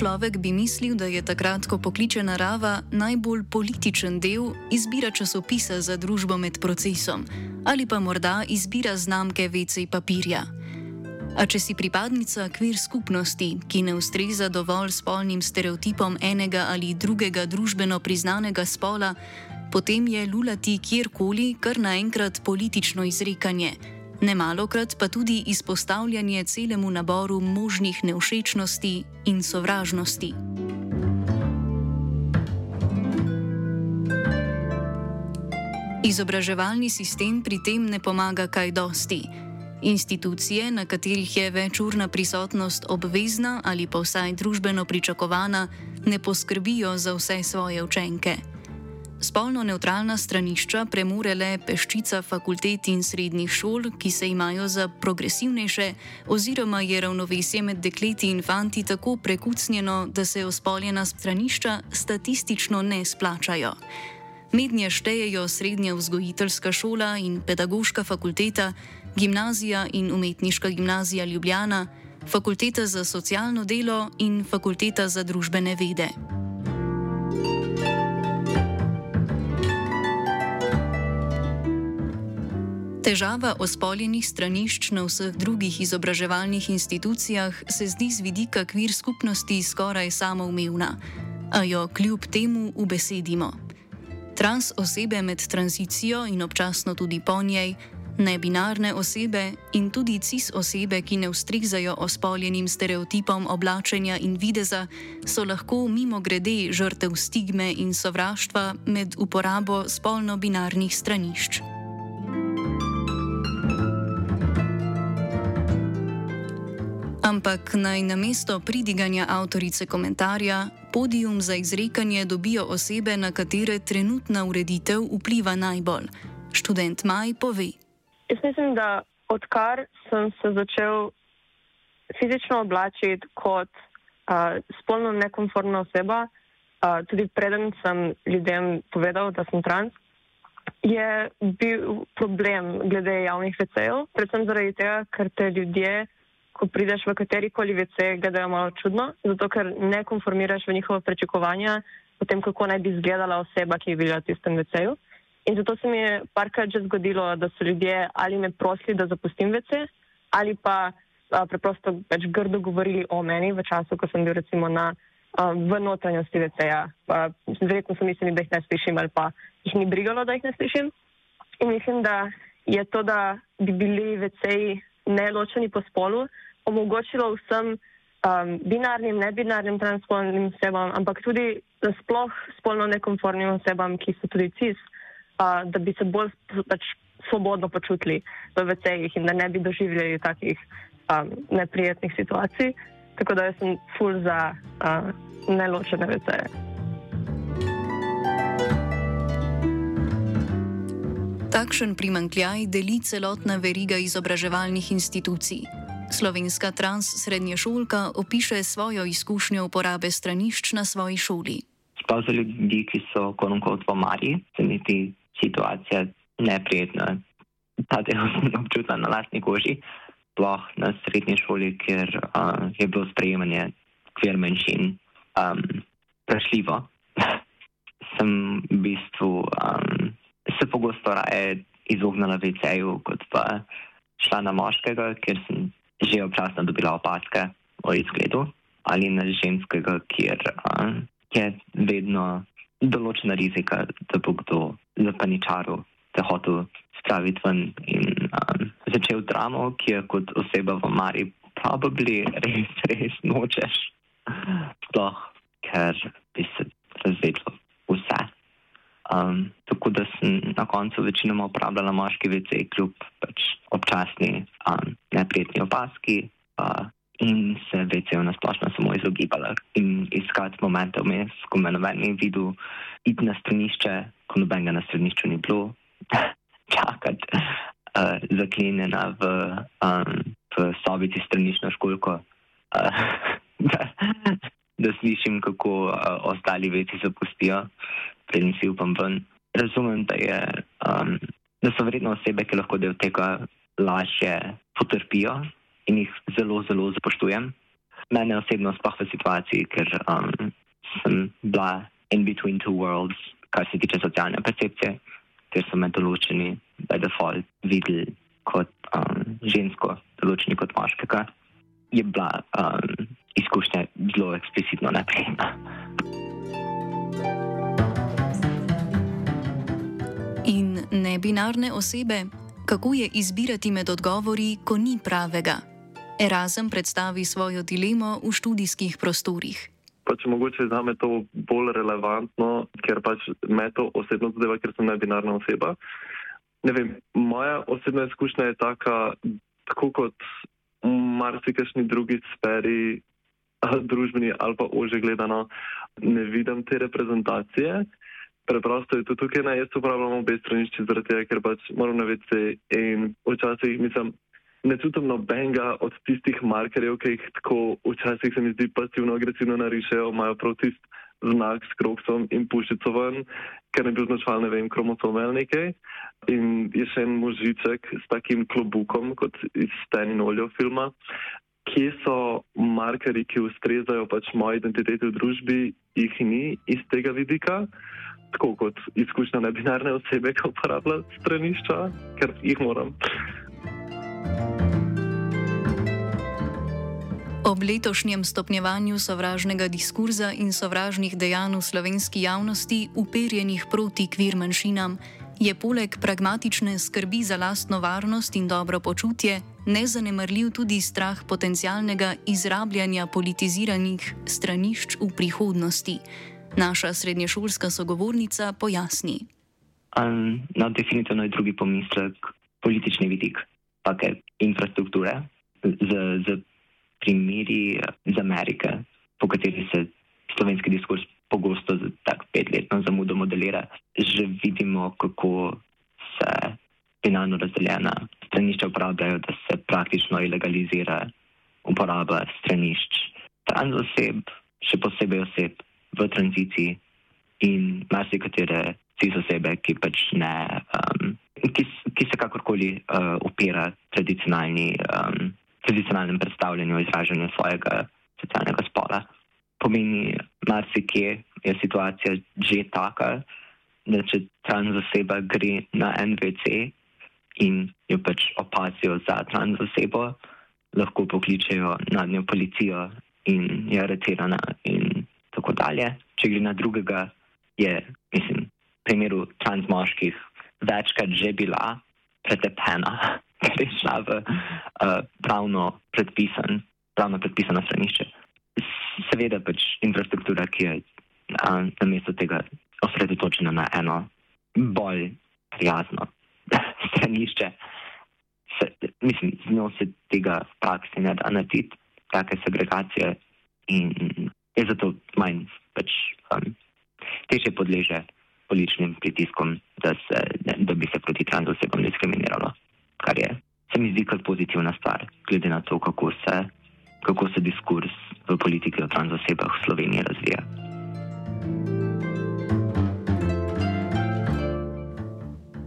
Človek bi mislil, da je takrat, ko pokliče narava, najbolj političen del izbira časopisa za družbo med procesom ali pa morda izbira znamke vece papirja. A če si pripadnica kvir skupnosti, ki ne ustreza dovolj spolnim stereotipom enega ali drugega družbeno priznanega spola, potem je lulati kjerkoli kar naenkrat politično izrekanje nemalokrat pa tudi izpostavljanje celemu naboru možnih neušečnosti in sovražnosti. Izobraževalni sistem pri tem ne pomaga kaj dosti. Institucije, na katerih je večurna prisotnost obvezna ali pa vsaj družbeno pričakovana, ne poskrbijo za vse svoje učenke. Spolno neutralna stranišča premore le peščica fakultet in srednjih šol, ki se imajo za progresivnejše, oziroma je ravnovesje med dekleti in fanti tako prekucnjeno, da se ospoljena stranišča statistično ne splačajo. Mednje štejejo srednja vzgojiteljska šola in pedagoška fakulteta, gimnazija in umetniška gimnazija Ljubljana, fakulteta za socialno delo in fakulteta za družbene vede. Težava ospoljenih stranišč na vseh drugih izobraževalnih institucijah se zdi z vidika kvir skupnosti skoraj samoumevna, a jo kljub temu ubesedimo. Trans osebe med tranzicijo in občasno tudi po njej, nebinarne osebe in tudi cis osebe, ki ne ustrezajo ospoljenim stereotipom oblačenja in videza, so lahko mimo grede žrtev stigme in sovraštva med uporabo spolno-binarnih stranišč. Ampak naj na mesto pridiganja avtorice komentarja podijum za izrekanje dobijo osebe, na katere trenutna ureditev vpliva najbolj. Študent Maj pove. Jaz mislim, da odkar sem se začel fizično oblačiti kot uh, spolno nekonformna oseba, uh, tudi preden sem ljudem povedal, da sem trans, je bil problem glede javnih vecejev, predvsem zaradi tega, ker te ljudje ko prideš v kateri koli VC, gledajo malo čudno, zato ker ne konformiraš v njihova pričakovanja o tem, kako naj bi izgledala oseba, ki je bila v tistem VC-ju. In zato se mi je parkrat že zgodilo, da so ljudje ali me prosili, da zapustim VC, ali pa a, preprosto več grdo govorili o meni v času, ko sem bil recimo na, a, v notranjosti VC-ja. Verjetno so mislili, da jih ne slišim ali pa jih ni brigalo, da jih ne slišim. In mislim, da je to, da bi bili VC-ji neločeni po spolu, omogočilo vsem um, binarnim, nebinarnim transspolnim osebam, ampak tudi sploh spolno nekonformnim osebam, ki so tudi cis, uh, da bi se bolj pač, svobodno počutili v VC-jih in da ne bi doživljali takih um, neprijetnih situacij. Tako da sem full za uh, neločene VC-je. Takšen primankljaj deli celotna veriga izobraževalnih institucij. Slovenska trans srednješolka opiše svojo izkušnjo uporabe stranišč na svoji šoli. Za ljudi, ki so konkot v Mari, se mi ti situacija neprijetna. Ta del sem občutila na lastni koži, sploh na srednji šoli, kjer uh, je bilo sprejemanje kvir menšin um, prešljivo. sem v bistvu um, se pogosto raje izognila VC-ju, kot pa šla na moškega, ker sem že občasno dobila opaske o izgledu ali na ženskega, kjer uh, je vedno določena rizika, da bo kdo zapaničaril, se hotel spraviti ven in uh, začel dramo, ki je kot oseba v Mari probably res, res nočeš. Sploh, ker bi se razvedlo vse. Um, tako da sem na koncu večinoma uporabljala moški VC, kljub pač občasni um, neprijetni opaski uh, in se vecejo na splošno samo izogibala in iskati momente vmes, ko me noben ni videl, iti na stranišče, ko nobenega na stranišču ni bilo, čakati uh, zaklenjena v, um, v sobici straniščno školko, uh, da, da slišim, kako uh, ostali veci zapustijo, preden si upam ven. Razumem, da, je, um, da so vredno osebe, ki lahko del tega lažje potrpijo in jih zelo, zelo spoštujem. Mene osebno sploh v situaciji, ker um, sem bila in between two worlds, kar se tiče socialne percepcije, ker so me določeni by default videli kot um, žensko, določeni kot moškega, je bila um, izkušnja zelo eksplicitno neprijetna. Nebinarne osebe, kako je izbirati med odgovori, ko ni pravega? Erasm predstavi svojo dilemo v študijskih prostorih. Pač mogoče za me to bolj relevantno, ker pač me to osebno zadeva, ker sem nebinarna oseba. Ne vem, moja osebna izkušnja je taka, tako kot v marsikašni drugi sferi, družbeni ali pa ože gledano, ne vidim te reprezentacije. Preprosto je to tukaj, ne, jaz uporabljam obe stranišči zaradi tega, ker pač moram navesti in včasih mislim, ne čutim nobenega od tistih markerjev, ki jih tako včasih se mi zdi pasivno agresivno narišejo, imajo prav tist znak s kroksom in pušico ven, ker ne bi označval, ne vem, kromosom ali nekaj. In je še en možiček s takim klobukom, kot iz Sten in Oljo filma. Kje so markerji, ki ustrezajo pač moji identiteti v družbi, jih ni iz tega vidika, tako kot izkušnja nebinarne osebe, ki uporablja stranišča, ker jih moram. Ob letošnjem stopnjevanju sovražnega diskurza in sovražnih dejanj v slovenski javnosti, uperjenih proti kvir manjšinam, je poleg pragmatične skrbi za lastno varnost in dobro počutje nezanemrljiv tudi strah potencialnega izrabljanja politiziranih stranišč v prihodnosti. Naša srednješolska sogovornica pojasni. Um, no, definitivno je drugi pomislek politični vidik take infrastrukture z, z primeri iz Amerike, po kateri se slovenski diskurs pogosto za tak petletno zamudo modelira, že vidimo, kako se finalno razdeljena stranišča uporabljajo, da se praktično ilegalizira uporaba stranišč trans oseb, še posebej oseb v tranziciji in marsikatere cis osebe, ki pač ne, um, ki, ki se kakorkoli uh, upira tradicionalni um, tradicionalnem predstavljanju o izražanju svojega socialnega spola. Pomeni, marsikje je situacija že taka, da če trans oseba gre na NVC in jo pač opazijo za trans osebo, lahko pokličejo na njo policijo in je aretirana in tako dalje. Če gre na drugega, je, mislim, v primeru trans moških večkrat že bila pretepena ker je šla v uh, pravno, predpisan, pravno predpisano stranišče. Seveda pač infrastruktura, ki je uh, namesto tega osredotočena na eno bolj prijazno stranišče, se, mislim, z njo se tega v praksi ne da narediti, take segregacije in je zato manj pač um, teže podleže političnim pritiskom, da, se, da bi se proti trans osebam diskriminiralo kar je, se mi zdi, kot pozitivna stvar, glede na to, kako se, kako se diskurs v politiki o transosebah v Sloveniji razvija.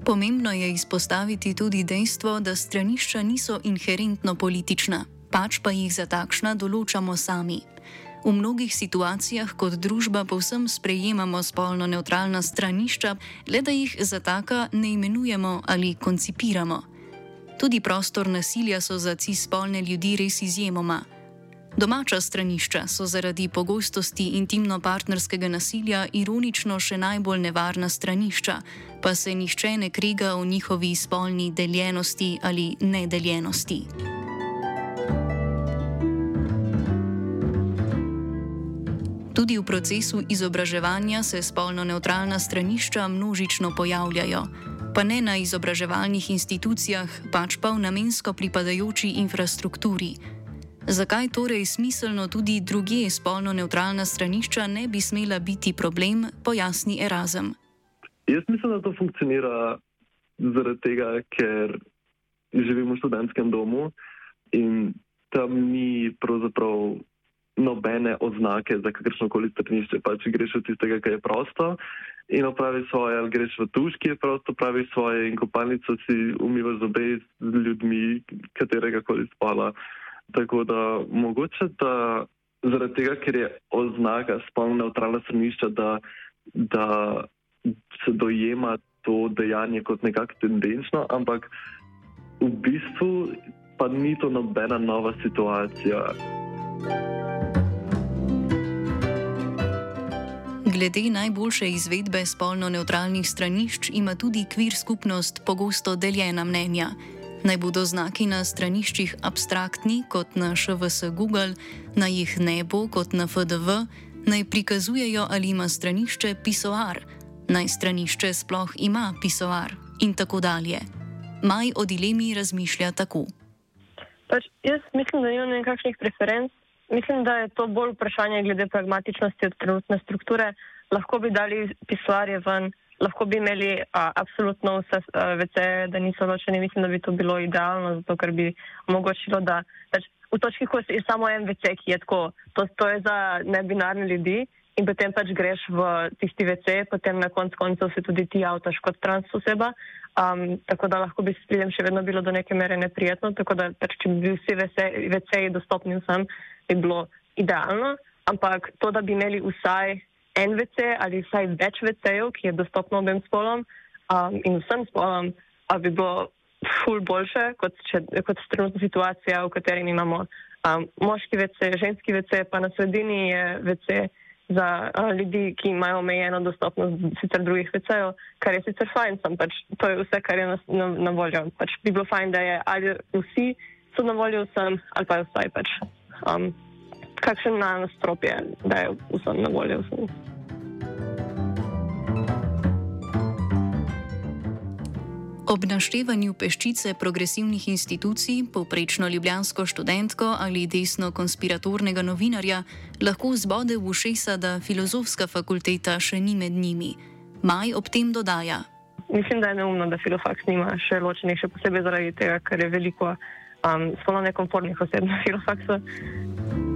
Pomembno je izpostaviti tudi dejstvo, da stranišča niso inherentno politična, pač pa jih za takšna določamo sami. V mnogih situacijah kot družba povsem sprejemamo spolno neutralna stranišča, le da jih za taka ne imenujemo ali koncipiramo. Tudi prostor nasilja so za cis-spolne ljudi res izjemoma. Domača stranišča so zaradi pogostosti intimno-partnerskega nasilja ironično še najbolj nevarna stranišča, pa se nihče ne kriga o njihovi spolni deljenosti ali nedeljenosti. Tudi v procesu izobraževanja se spolno neutralna stranišča množično pojavljajo pa ne na izobraževalnih institucijah, pač pa v namensko pripadajoči infrastrukturi. Zakaj torej smiselno tudi druge spolno neutralna stranišča ne bi smela biti problem, pojasni Erasm. Jaz mislim, da to funkcionira zaradi tega, ker živimo v študentskem domu in tam ni pravzaprav nobene oznake za kakršno koli stranišče. Pač greš od tistega, kar je prosto in opravi svoje, ali greš v tuš, ki je prosto, pravi svoje in kopalnico si umivaš zobe z ljudmi katerega koli spola. Tako da mogoče, da zaradi tega, ker je oznaka spolno neutralna stranišča, da, da se dojema to dejanje kot nekako tendenčno, ampak v bistvu pa ni to nobena nova situacija. Glede najboljše izvedbe spolno neutralnih stranišč ima tudi kvir skupnost pogosto deljena mnenja. Naj bodo znaki na straniščih abstraktni, kot na ŠVS Google, naj jih ne bo, kot na FDV, naj prikazujejo, ali ima stranišče pisoar, naj stranišče sploh ima pisoar in tako dalje. Maj o dilemi razmišlja tako. Pač jaz mislim, da nimam nekakšnih preferenc. Mislim, da je to bolj vprašanje glede pragmatičnosti od trenutne strukture. Lahko bi dali pisoarje ven, lahko bi imeli a, absolutno vse VC, da niso ločeni. Mislim, da bi to bilo idealno, zato ker bi omogočilo, da pač, v točki, ko je samo en VC, ki je tako, to, to je za nebinarne ljudi in potem pač greš v tisti VC, potem na koncu koncev se tudi ti avtoš kot trans oseba. Um, tako da lahko bi s pridem še vedno bilo do neke mere neprijetno, tako da pač, če bi bili vsi VC-ji dostopni vsem, bi bilo idealno. Ampak to, da bi imeli vsaj en VC ali vsaj več VC-jev, ki je dostopno obem spolom um, in vsem spolom, bi bilo ful boljše kot, če, kot trenutna situacija, v kateri imamo um, moški VC, ženski VC, pa na sredini je VC za uh, ljudi, ki imajo omejeno dostopnost sicer drugih VC-jev, kar je sicer fajn, sem pač to je vse, kar je na, na, na voljo. Pač bi bilo fajn, da je ali vsi so na voljo vsem, ali pa je vsaj pač um, kakšen nastrop je, da je vsem na voljo vsem. Ob naštevanju peščice progresivnih institucij, povprečno ljubljansko študentko ali desno konspiratornega novinarja, lahko zbode v ušesa, da filozofska fakulteta še ni med njimi. Maj ob tem dodaja. Mislim, da je neumno, da filofaks nima še ločenih, še posebej zaradi tega, ker je veliko um, spolno nekomfortnih oseb na filofaksu.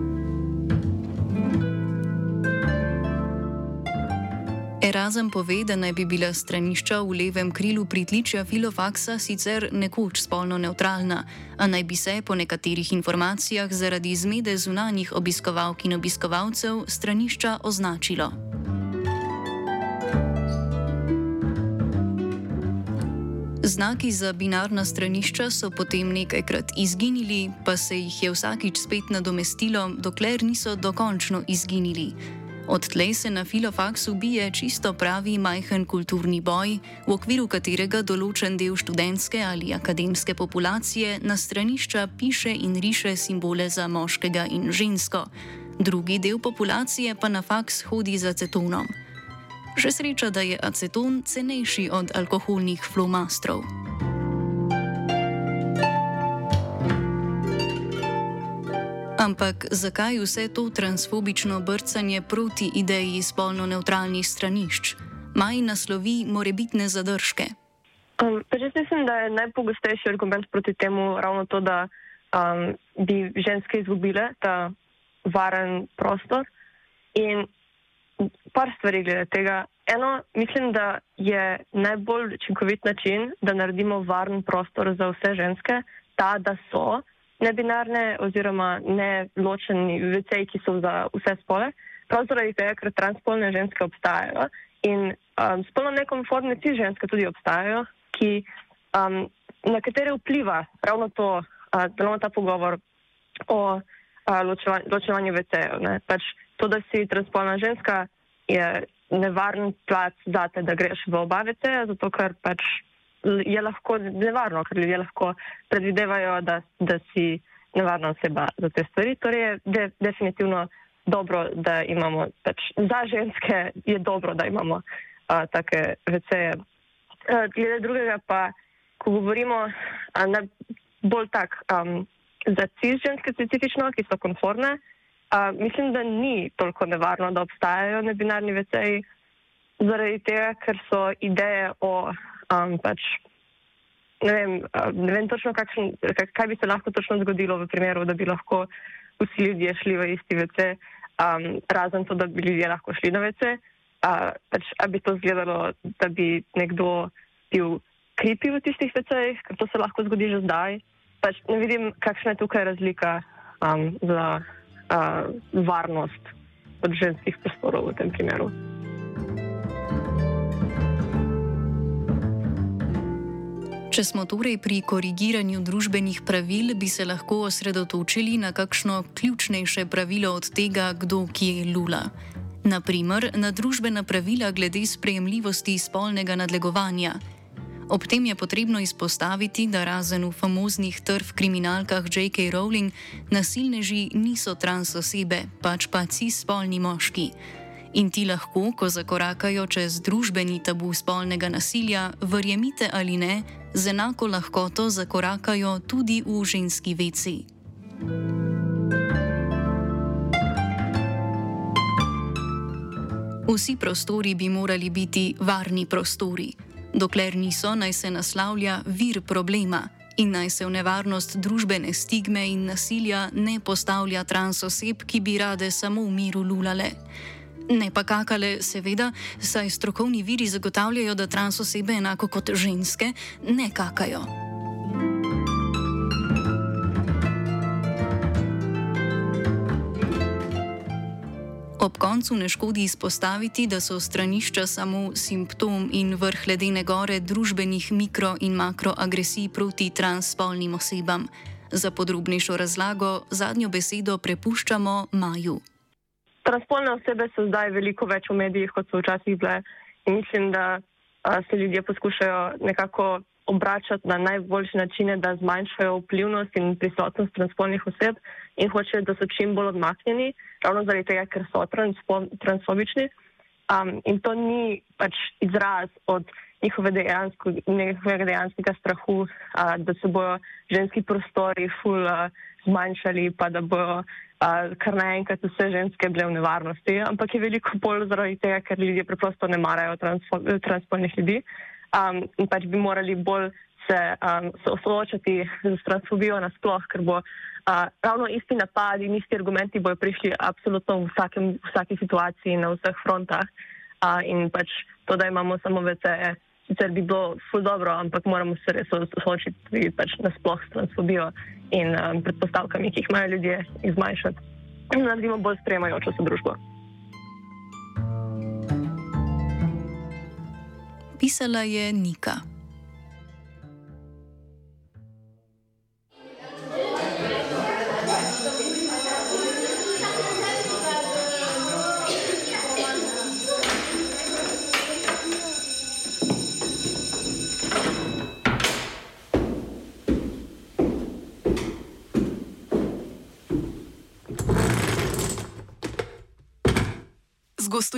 Erasm pove, da naj bi bila stranišča v levem krilu pritličja filofaksa sicer nekoč spolno neutralna, a naj bi se po nekaterih informacijah zaradi zmede zunanjih obiskovalk in obiskovalcev stranišča označilo. Znaki za binarna stranišča so potem nekajkrat izginili, pa se jih je vsakič spet nadomestilo, dokler niso dokončno izginili. Odtlej se na filofaksu bije čisto pravi majhen kulturni boj, v okviru katerega določen del študentske ali akademske populacije na stranišča piše in riše simbole za moškega in žensko, drugi del populacije pa na faks hodi z acetonom. Že sreča, da je aceton cenejši od alkoholnih flomastrov. Ampak zakaj vse to transfobično brcanje proti ideji spolno neutralnih stranišč? Maj naslovi morebitne zadržke. Um, jaz mislim, da je najpogostejši argument proti temu ravno to, da um, bi ženske izgubile ta varen prostor. In par stvari glede tega. Eno, mislim, da je najbolj učinkovit način, da naredimo varen prostor za vse ženske, ta, da so nebinarne oziroma ne ločeni VC-ji, ki so za vse spole, prav zaradi tega, ker transspolne ženske obstajajo in um, spolno nekonformne ti ženske tudi obstajajo, ki, um, na katere vpliva ravno to, uh, ravno ta pogovor o uh, ločevanju, ločevanju VC-jev. Pač to, da si transspolna ženska, je nevaren plac za te, da greš v oba VC-ja, zato ker pač je lahko nevarno, ker ljudje lahko predvidevajo, da, da si nevarna oseba za te stvari. Torej je de, definitivno dobro, da imamo, pač, za ženske je dobro, da imamo uh, take VC-je. Uh, glede drugega pa, ko govorimo uh, na bolj tak um, za cisženske specifično, ki so konformne, uh, mislim, da ni toliko nevarno, da obstajajo nebinarni veceji, zaradi tega, ker so ideje o um, pač. Ne vem, ne vem točno, kakšen, kaj bi se lahko točno zgodilo v primeru, da bi lahko vsi ljudje šli v isti VC, um, razen to, da bi ljudje lahko šli na VC. Uh, pač, a bi to izgledalo, da bi nekdo bil kripi v tistih VC-jih, ker to se lahko zgodi že zdaj. Pač ne vidim, kakšna je tukaj razlika um, za uh, varnost od ženskih prostorov v tem primeru. Če smo torej pri korigiranju družbenih pravil, bi se lahko osredotočili na kakšno ključnejše pravilo od tega, kdo kje lula. Naprimer, na družbena pravila glede sprejemljivosti spolnega nadlegovanja. Ob tem je potrebno izpostaviti, da razen v famoznih trv kriminalkah J.K. Rowling, nasilneži niso trans osebe, pač pa cis-spolni moški. In ti lahko, ko zakorakajo čez družbeni tabu spolnega nasilja, verjemite ali ne, z enako lahkoto zakorakajo tudi v ženski veci. Vsi prostori bi morali biti varni prostori. Dokler niso, naj se naslavlja vir problema in naj se v nevarnost družbene stigme in nasilja ne postavlja trans oseb, ki bi rade samo v miru lulale. Ne pa kakale, seveda, saj strokovni viri zagotavljajo, da trans osebe enako kot ženske ne kakajo. Ob koncu ne škodi izpostaviti, da so stranišča samo simptom in vrh ledene gore družbenih mikro- in makroagresij proti transspolnim osebam. Za podrobnejšo razlago zadnjo besedo prepuščamo Maju. Transpolne osebe so zdaj veliko več v medijih, kot so včasih bile. In mislim, da a, se ljudje poskušajo nekako obračati na najboljše načine, da zmanjšajo vplivnost in prisotnost transpolnih oseb in hočejo, da so čim bolj odmaknjeni, ravno zaradi tega, ker so transfobični. Um, in to ni pač izraz od njihove dejansko, njihovega dejanskega strahu, uh, da se bodo ženski prostori ful uh, zmanjšali, pa da bodo uh, kar naenkrat vse ženske bile v nevarnosti, ampak je veliko bolj zaradi tega, ker ljudje preprosto ne marajo transpo, transpolnih ljudi um, in pač bi morali bolj se um, soočati z transfobijo nasploh, ker bo uh, ravno isti napadi in isti argumenti bojo prišli absolutno v, vsakem, v vsaki situaciji na vseh frontah uh, in pač to, da imamo samo VCE. Sicer bi bilo ful dobro, ampak moramo se res soočiti tudi pač nasploh s transfobijo in um, predpostavkami, ki jih imajo ljudje, izmanjšati in naredimo bolj sprejemajočo se družbo. Pisala je Nika.